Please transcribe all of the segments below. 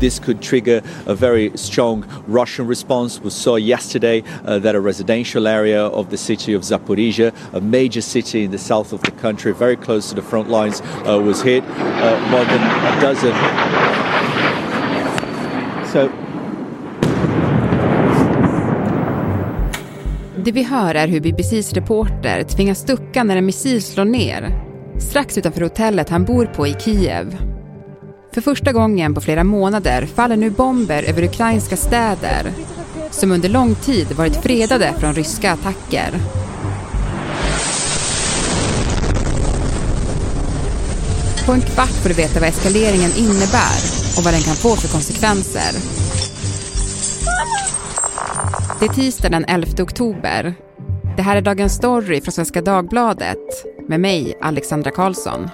this could trigger a very strong Russian response. We saw yesterday uh, that a residential area of the city of Zaporizhia, a major city in the south of the country, very close to the front lines, uh, was hit. Uh, more than a dozen. So Det vi hör är hur BBCs reporter tvingas ducka när en missil slår ner strax utanför hotellet han bor på i Kiev. För första gången på flera månader faller nu bomber över ukrainska städer som under lång tid varit fredade från ryska attacker. På en kvart får du veta vad eskaleringen innebär och vad den kan få för konsekvenser. Det är tisdag den 11 oktober. Det här är Dagens Story från Svenska Dagbladet med mig, Alexandra Karlsson.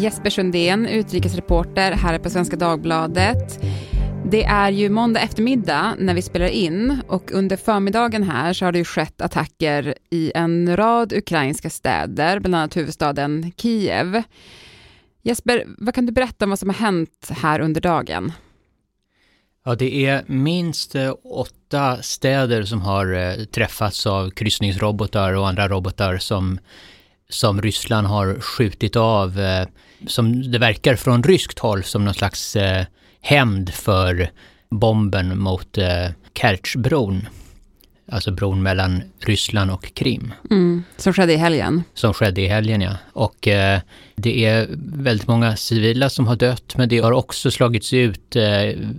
Jesper Sundén, utrikesreporter här på Svenska Dagbladet. Det är ju måndag eftermiddag när vi spelar in och under förmiddagen här så har det ju skett attacker i en rad ukrainska städer, bland annat huvudstaden Kiev. Jesper, vad kan du berätta om vad som har hänt här under dagen? Ja, det är minst eh, åtta städer som har eh, träffats av kryssningsrobotar och andra robotar som, som Ryssland har skjutit av, eh, som det verkar från ryskt håll som någon slags hämnd för bomben mot Kertjbron. Alltså bron mellan Ryssland och Krim. Mm, som skedde i helgen. Som skedde i helgen, ja. Och eh, det är väldigt många civila som har dött, men det har också slagits ut eh,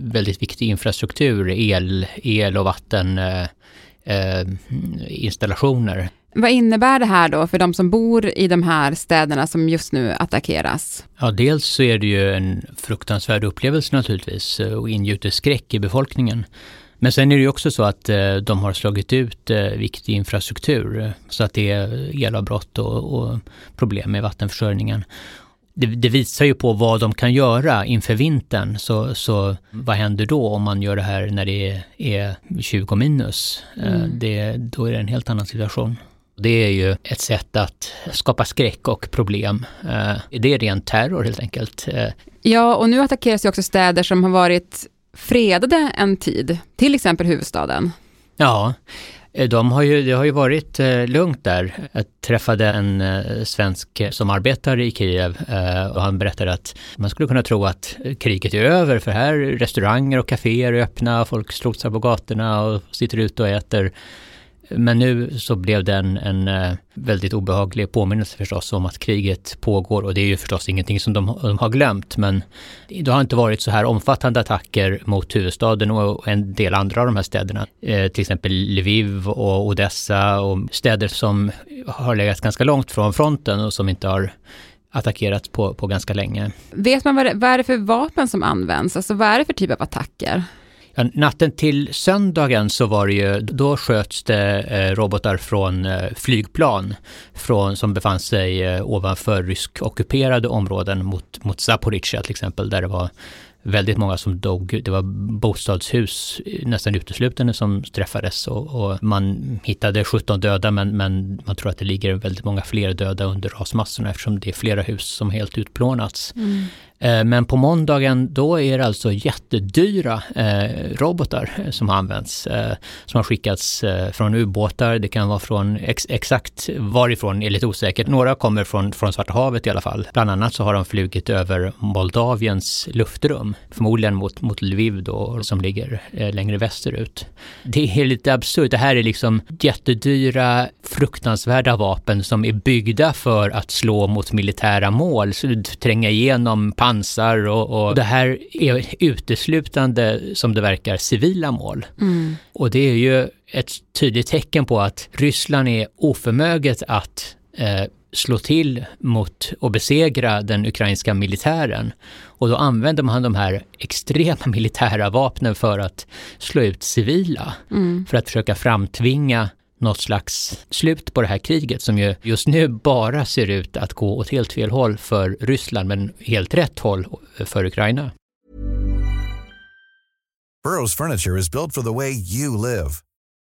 väldigt viktig infrastruktur, el, el och vatteninstallationer. Eh, Vad innebär det här då för de som bor i de här städerna som just nu attackeras? Ja, dels så är det ju en fruktansvärd upplevelse naturligtvis och ingjuter skräck i befolkningen. Men sen är det ju också så att eh, de har slagit ut eh, viktig infrastruktur så att det är elavbrott och, och problem med vattenförsörjningen. Det, det, visar ju på vad de kan göra inför vintern. Så, så vad händer då om man gör det här när det är, är 20 minus? Eh, mm. Det, då är det en helt annan situation. Det är ju ett sätt att skapa skräck och problem. Det är ren terror helt enkelt. Ja, och nu attackeras ju också städer som har varit fredade en tid, till exempel huvudstaden. Ja, eh, de har ju, det har ju varit eh, lugnt där. Jag träffade en eh, svensk som arbetar i Kiev och han berättade att man skulle kunna tro att kriget är över för här restauranger och kaféer är öppna, folk strotsar på gatorna och sitter ute och äter men nu så blev den en, eh, väldigt obehaglig påminnelse förstås om att kriget pågår och det är ju förstås ingenting som de, de, har glömt men det har inte varit så här omfattande attacker mot huvudstaden och en del andra av de här städerna. Eh, till exempel Lviv och Odessa och städer som har legat ganska långt från fronten och som inte har attackerats på, på ganska länge. Vet man vad det, vad är det för vapen som används? Alltså vad är det för typ av attacker? Ja, natten till söndagen så var det ju, då sköts det eh, robotar från eh, flygplan från, som befann sig eh, ovanför rysk ockuperade områden mot, mot Zaporizjzja till exempel, där det var väldigt många som dog. Det var bostadshus eh, nästan uteslutande som träffades och, och, man hittade 17 döda men, men man tror att det ligger väldigt många fler döda under rasmassorna eftersom det är flera hus som helt utplånats. Mm. Eh, men på måndagen då är det alltså jättedyra eh, robotar eh, som används. Som har skickats från ubåtar, det kan vara från ex exakt varifrån är lite osäkert. Några kommer från, från Svarta havet i alla fall. Bland annat så har de flugit över Moldaviens luftrum. Förmodligen mot, mot Lviv då, som ligger längre västerut. Det är lite absurt. Det här är liksom jättedyra, fruktansvärda vapen som är byggda för att slå mot militära mål, så tränga igenom pansar och, och det här är uteslutande, som det verkar, civila mål. Mm. Och det är ju ett tydligt tecken på att Ryssland är oförmöget att eh, slå till mot och besegra den ukrainska militären. Och då använder man de här extrema militära vapnen för att slå ut civila. Mm. För att försöka framtvinga något slags slut på det här kriget som ju just nu bara ser ut att gå åt helt fel håll för Ryssland men helt rätt håll för Ukraina. Burrows furniture is built for the way you live.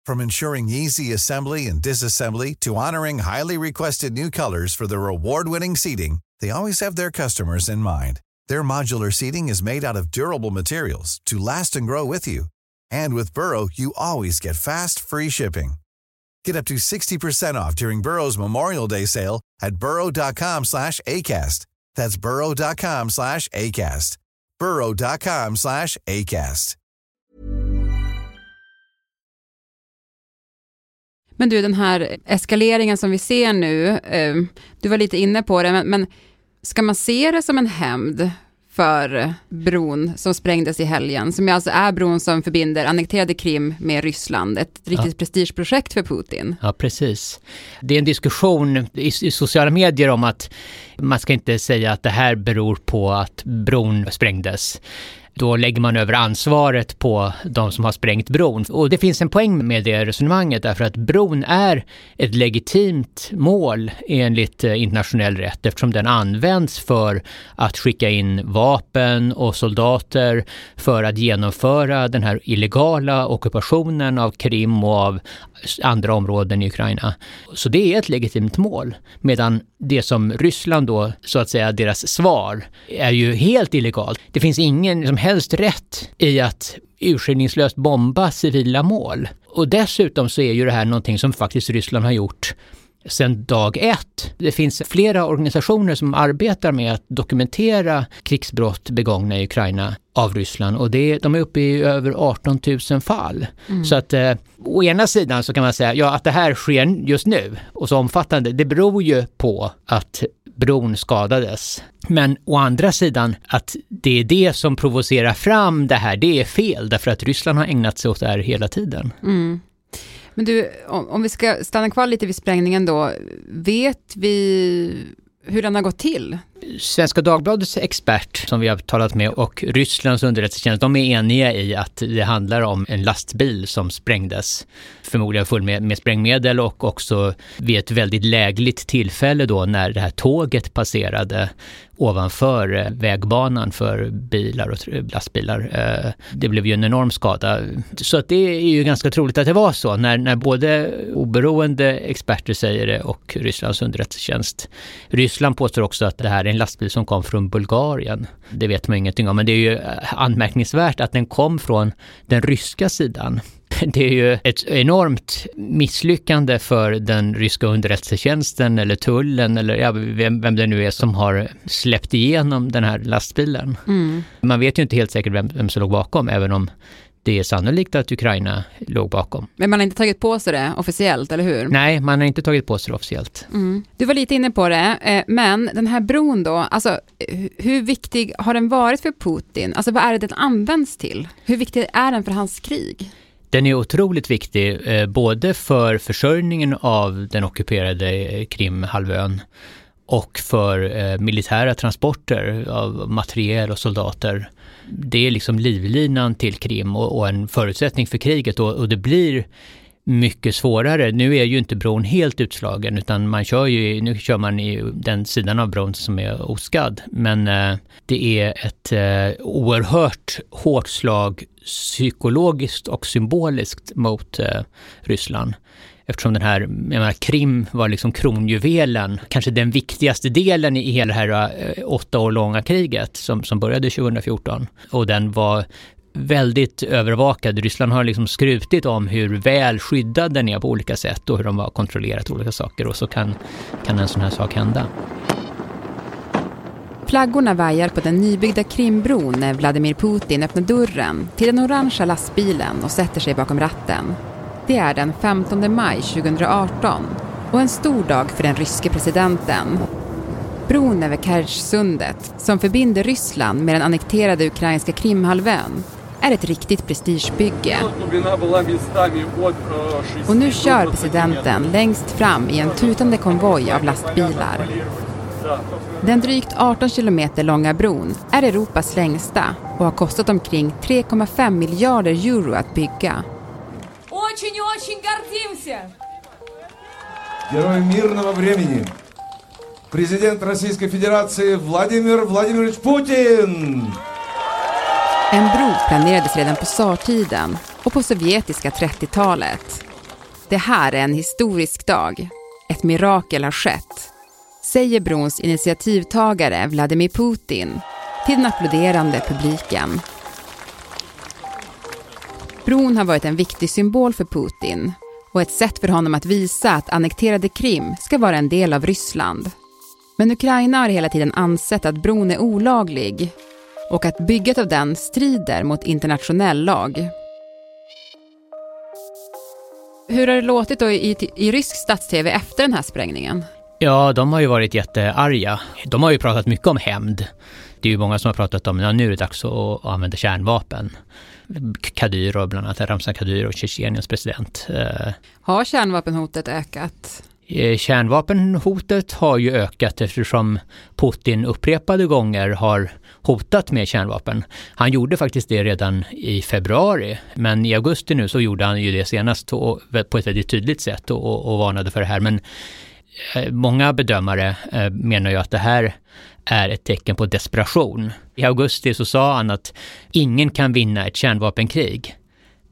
From ensuring easy assembly and disassembly to honoring highly requested new colors for their award-winning seating, they always have their customers in mind. Their modular seating is made out of durable materials to last and grow with you. And with Burrow, you always get fast, free shipping. Get up to 60% off during Burrow's Memorial Day sale at burrow.com slash ACAST. That's burrow.com slash ACAST. burrow.com slash ACAST. Men du, den här eskaleringen som vi ser nu, eh, du var lite inne på det, men, men ska man se det som en hämnd för bron som sprängdes i helgen, som alltså är bron som förbinder annekterade Krim med Ryssland, ett riktigt ja. prestigeprojekt för Putin. Ja, precis. Det är en diskussion i, i, sociala medier om att man ska inte säga att det här beror på att bron sprängdes då lägger man över ansvaret på de som har sprängt bron. Och det finns en poäng med det resonemanget därför att bron är ett legitimt mål enligt eh, internationell rätt eftersom den används för att skicka in vapen och soldater för att genomföra den här illegala ockupationen av Krim och av andra områden i Ukraina. Så det är ett legitimt mål. Medan det som Ryssland då, så att säga deras svar, är ju helt illegalt. Det finns ingen som helst rätt i att urskillningslöst bomba civila mål. Och dessutom så är ju det här någonting som faktiskt Ryssland har gjort sedan dag ett. Det finns flera organisationer som arbetar med att dokumentera krigsbrott begångna i Ukraina av Ryssland och det, de är uppe i över 18 000 fall. Mm. Så att eh, å ena sidan så kan man säga ja, att det här sker just nu och så omfattande, det beror ju på att bron skadades. Men å andra sidan, att det är det som provocerar fram det här, det är fel därför att Ryssland har ägnat sig åt det här hela tiden. Mm. Men du, om, om vi ska stanna kvar lite vid sprängningen då, vet vi hur den har gått till? Svenska Dagbladets expert som vi har talat med och Rysslands underrättelsetjänst, de är eniga i att det handlar om en lastbil som sprängdes. Förmodligen full med, med sprängmedel och också vid ett väldigt lägligt tillfälle då när det här tåget passerade ovanför eh, vägbanan för bilar och lastbilar. Eh, det blev ju en enorm skada. Så att det är ju ganska troligt att det var så när, när både oberoende experter säger det och Rysslands underrättelsetjänst. Ryssland påstår också att det här är en lastbil som kom från Bulgarien. Det vet man ingenting om, men det är ju eh, anmärkningsvärt att den kom från den ryska sidan. det är ju ett enormt misslyckande för den ryska underrättelsetjänsten eller tullen eller ja, vem, vem det nu är som har släppt igenom den här lastbilen. Mm. Man vet ju inte helt säkert vem, vem som låg bakom, även om det är sannolikt att Ukraina låg bakom. Men man har inte tagit på sig det officiellt, eller hur? Nej, man har inte tagit på sig det officiellt. Mm. Du var lite inne på det, eh, men den här bron då, alltså hur viktig har den varit för Putin? Alltså vad är det den används till? Hur viktig är den för hans krig? Den är otroligt viktig, eh, både för försörjningen av den ockuperade eh, Krimhalvön och för eh, militära transporter av materiel och soldater. Det är liksom livlinan till Krim och, och en förutsättning för kriget och, och, det blir mycket svårare. Nu är ju inte bron helt utslagen utan man kör ju, nu kör man i den sidan av bron som är oskadd. Men eh, det är ett eh, oerhört hårt slag psykologiskt och symboliskt mot eh, Ryssland. Eftersom den här, jag menar, Krim var liksom kronjuvelen, kanske den viktigaste delen i hela det här eh, åtta år långa kriget som, som började 2014. Och den var väldigt övervakad. Ryssland har liksom skrutit om hur väl skyddad den är på olika sätt och hur de har kontrollerat olika saker och så kan, kan en sån här sak hända. Flaggorna vajar på den nybyggda Krimbron när Vladimir Putin öppnar dörren till den orangea lastbilen och sätter sig bakom ratten. Det är den 15 maj 2018 och en stor dag för den ryske presidenten. Bron över Kerchsundet, som förbinder Ryssland med den annekterade ukrainska Krimhalvön, är ett riktigt prestigebygge. Och nu kör presidenten längst fram i en tutande konvoj av lastbilar. Den drygt 18 kilometer långa bron är Europas längsta och har kostat omkring 3,5 miljarder euro att bygga Герой мирного времени, президент Российской Федерации Владимир Владимирович Путин! En bro planerades redan på tsartiden och på sovjetiska 30-talet. Det här är en historisk dag. Ett mirakel har skett. Säger brons initiativtagare Vladimir Putin till den applåderande publiken. Bron har varit en viktig symbol för Putin och ett sätt för honom att visa att annekterade Krim ska vara en del av Ryssland. Men Ukraina har hela tiden ansett att bron är olaglig och att bygget av den strider mot internationell lag. Hur har det låtit då i, i rysk stats-tv efter den här sprängningen? Ja, de har ju varit jättearga. De har ju pratat mycket om hämnd. Det är ju många som har pratat om att ja, nu är det dags att använda kärnvapen. Kadyrov, bland annat Ramzan Kadyrov, Tjetjeniens president. Eh, har kärnvapenhotet ökat? Eh, kärnvapenhotet har ju ökat eftersom Putin upprepade gånger har hotat med kärnvapen. Han gjorde faktiskt det redan i februari, men i augusti nu så gjorde han ju det senast på ett väldigt tydligt sätt och, och varnade för det här. Men eh, många bedömare menar ju att det här är ett tecken på desperation. I augusti så sa han att ingen kan vinna ett kärnvapenkrig.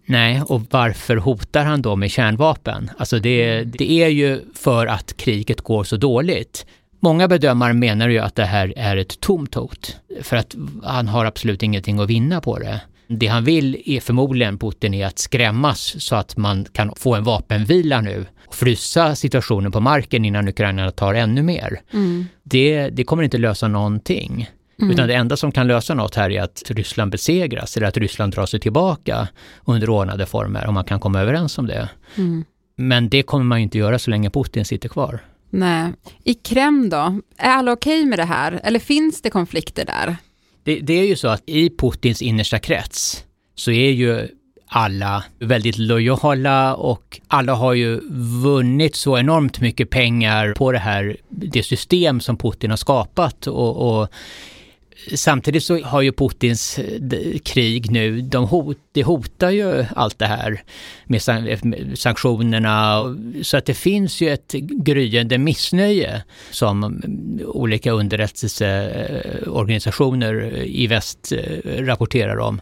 Nej, och varför hotar han då med kärnvapen? Alltså det, det är ju för att kriget går så dåligt. Många bedömare menar ju att det här är ett tomt hot, för att han har absolut ingenting att vinna på det. Det han vill är förmodligen Putin är att skrämmas så att man kan få en vapenvila nu och frysa situationen på marken innan Ukraina tar ännu mer. Mm. Det, det kommer inte lösa någonting. Mm. Utan det enda som kan lösa något här är att Ryssland besegras eller att Ryssland drar sig tillbaka under ordnade former om man kan komma överens om det. Mm. Men det kommer man ju inte göra så länge Putin sitter kvar. Nej. I Kreml då? Är alla okej okay med det här? Eller finns det konflikter där? Det, det, är ju så att i Putins innersta krets så är ju alla väldigt lojala och alla har ju vunnit så enormt mycket pengar på det här, det system som Putin har skapat och, och Samtidigt så har ju Putins eh, krig nu, de hot, det hotar ju allt det här med eh, sanktionerna. Så att det finns ju ett gryende missnöje som mm, olika underrättelseorganisationer i väst eh, rapporterar om.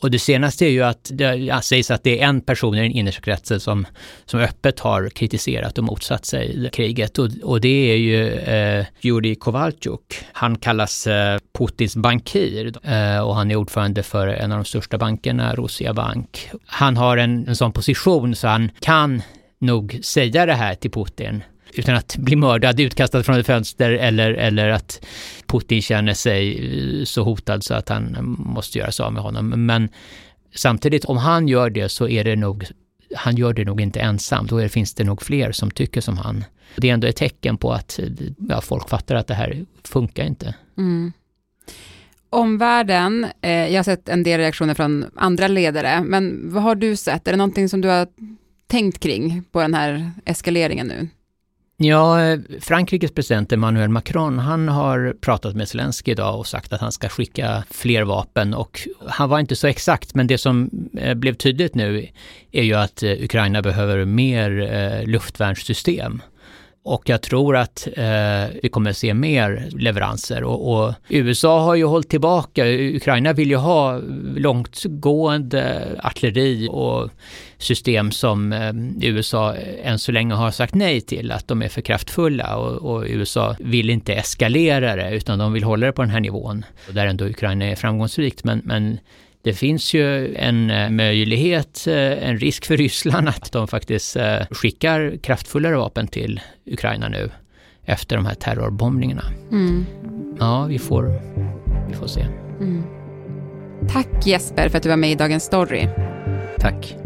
Och det senaste är ju att det sägs att det är en person i den innersta kretsen som, som öppet har kritiserat och motsatt sig kriget. Och, och det är ju eh, Jurij Kovalchuk. Han kallas eh, Putins bankir eh, och han är ordförande för en av de största bankerna, Rosia Bank. Han har en, en sån position så han kan nog säga det här till Putin utan att bli mördad, utkastad från ett fönster eller, eller att Putin känner sig eh, så hotad så att han måste göra sig av med honom. Men samtidigt, om han gör det så är det nog, han gör det nog inte ensam. Då är, finns det nog fler som tycker som han. Det är ändå ett tecken på att eh, ja, folk fattar att det här funkar inte. Mm. Omvärlden, eh, jag har sett en del reaktioner från andra ledare, men vad har du sett? Är det någonting som du har tänkt kring på den här eskaleringen nu? Ja, Frankrikes president Emmanuel Macron, han har pratat med Zelensky idag och sagt att han ska skicka fler vapen och han var inte så exakt, men det som eh, blev tydligt nu är ju att eh, Ukraina behöver mer eh, luftvärnssystem. Och jag tror att eh, vi kommer att se mer leveranser. Och, och, USA har ju hållit tillbaka. Ukraina vill ju ha långtgående artilleri och system som eh, USA än så länge har sagt nej till, att de är för kraftfulla och, och, USA vill inte eskalera det utan de vill hålla det på den här nivån. Och där ändå Ukraina är framgångsrikt. Men, men det finns ju en eh, möjlighet, eh, en risk för Ryssland att de faktiskt eh, skickar kraftfullare vapen till Ukraina nu efter de här terrorbombningarna. Mm. Ja, vi får, vi får se. Mm. Tack Jesper för att du var med i Dagens Story. Tack.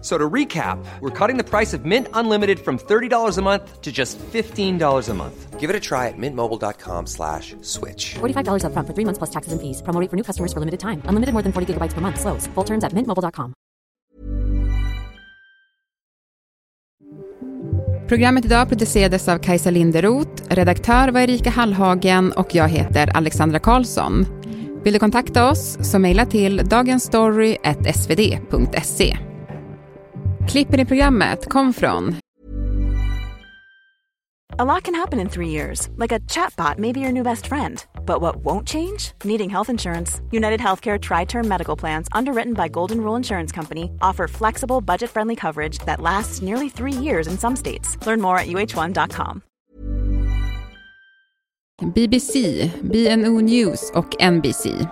So to recap, we're cutting the price of Mint Unlimited from $30 a month to just $15 a month. Give it a try at mintmobile.com slash switch. $45 up front for three months plus taxes and fees. Promo for new customers for limited time. Unlimited more than 40 gigabytes per month. Slows. Full terms at mintmobile.com. Programmet idag producerades av Kajsa Linderoth, redaktör var Erika Hallhagen och jag heter Alexandra Karlsson. Vill du kontakta oss så mejla till dagensstory.svd.se. Klippen i programmet kom från A lot can happen in three years, like a chatbot may be your new best friend. But what won't change? Needing health insurance. United Healthcare Tri Term Medical Plans, underwritten by Golden Rule Insurance Company, offer flexible, budget friendly coverage that lasts nearly three years in some states. Learn more at uh1.com. BBC, BNO News och NBC.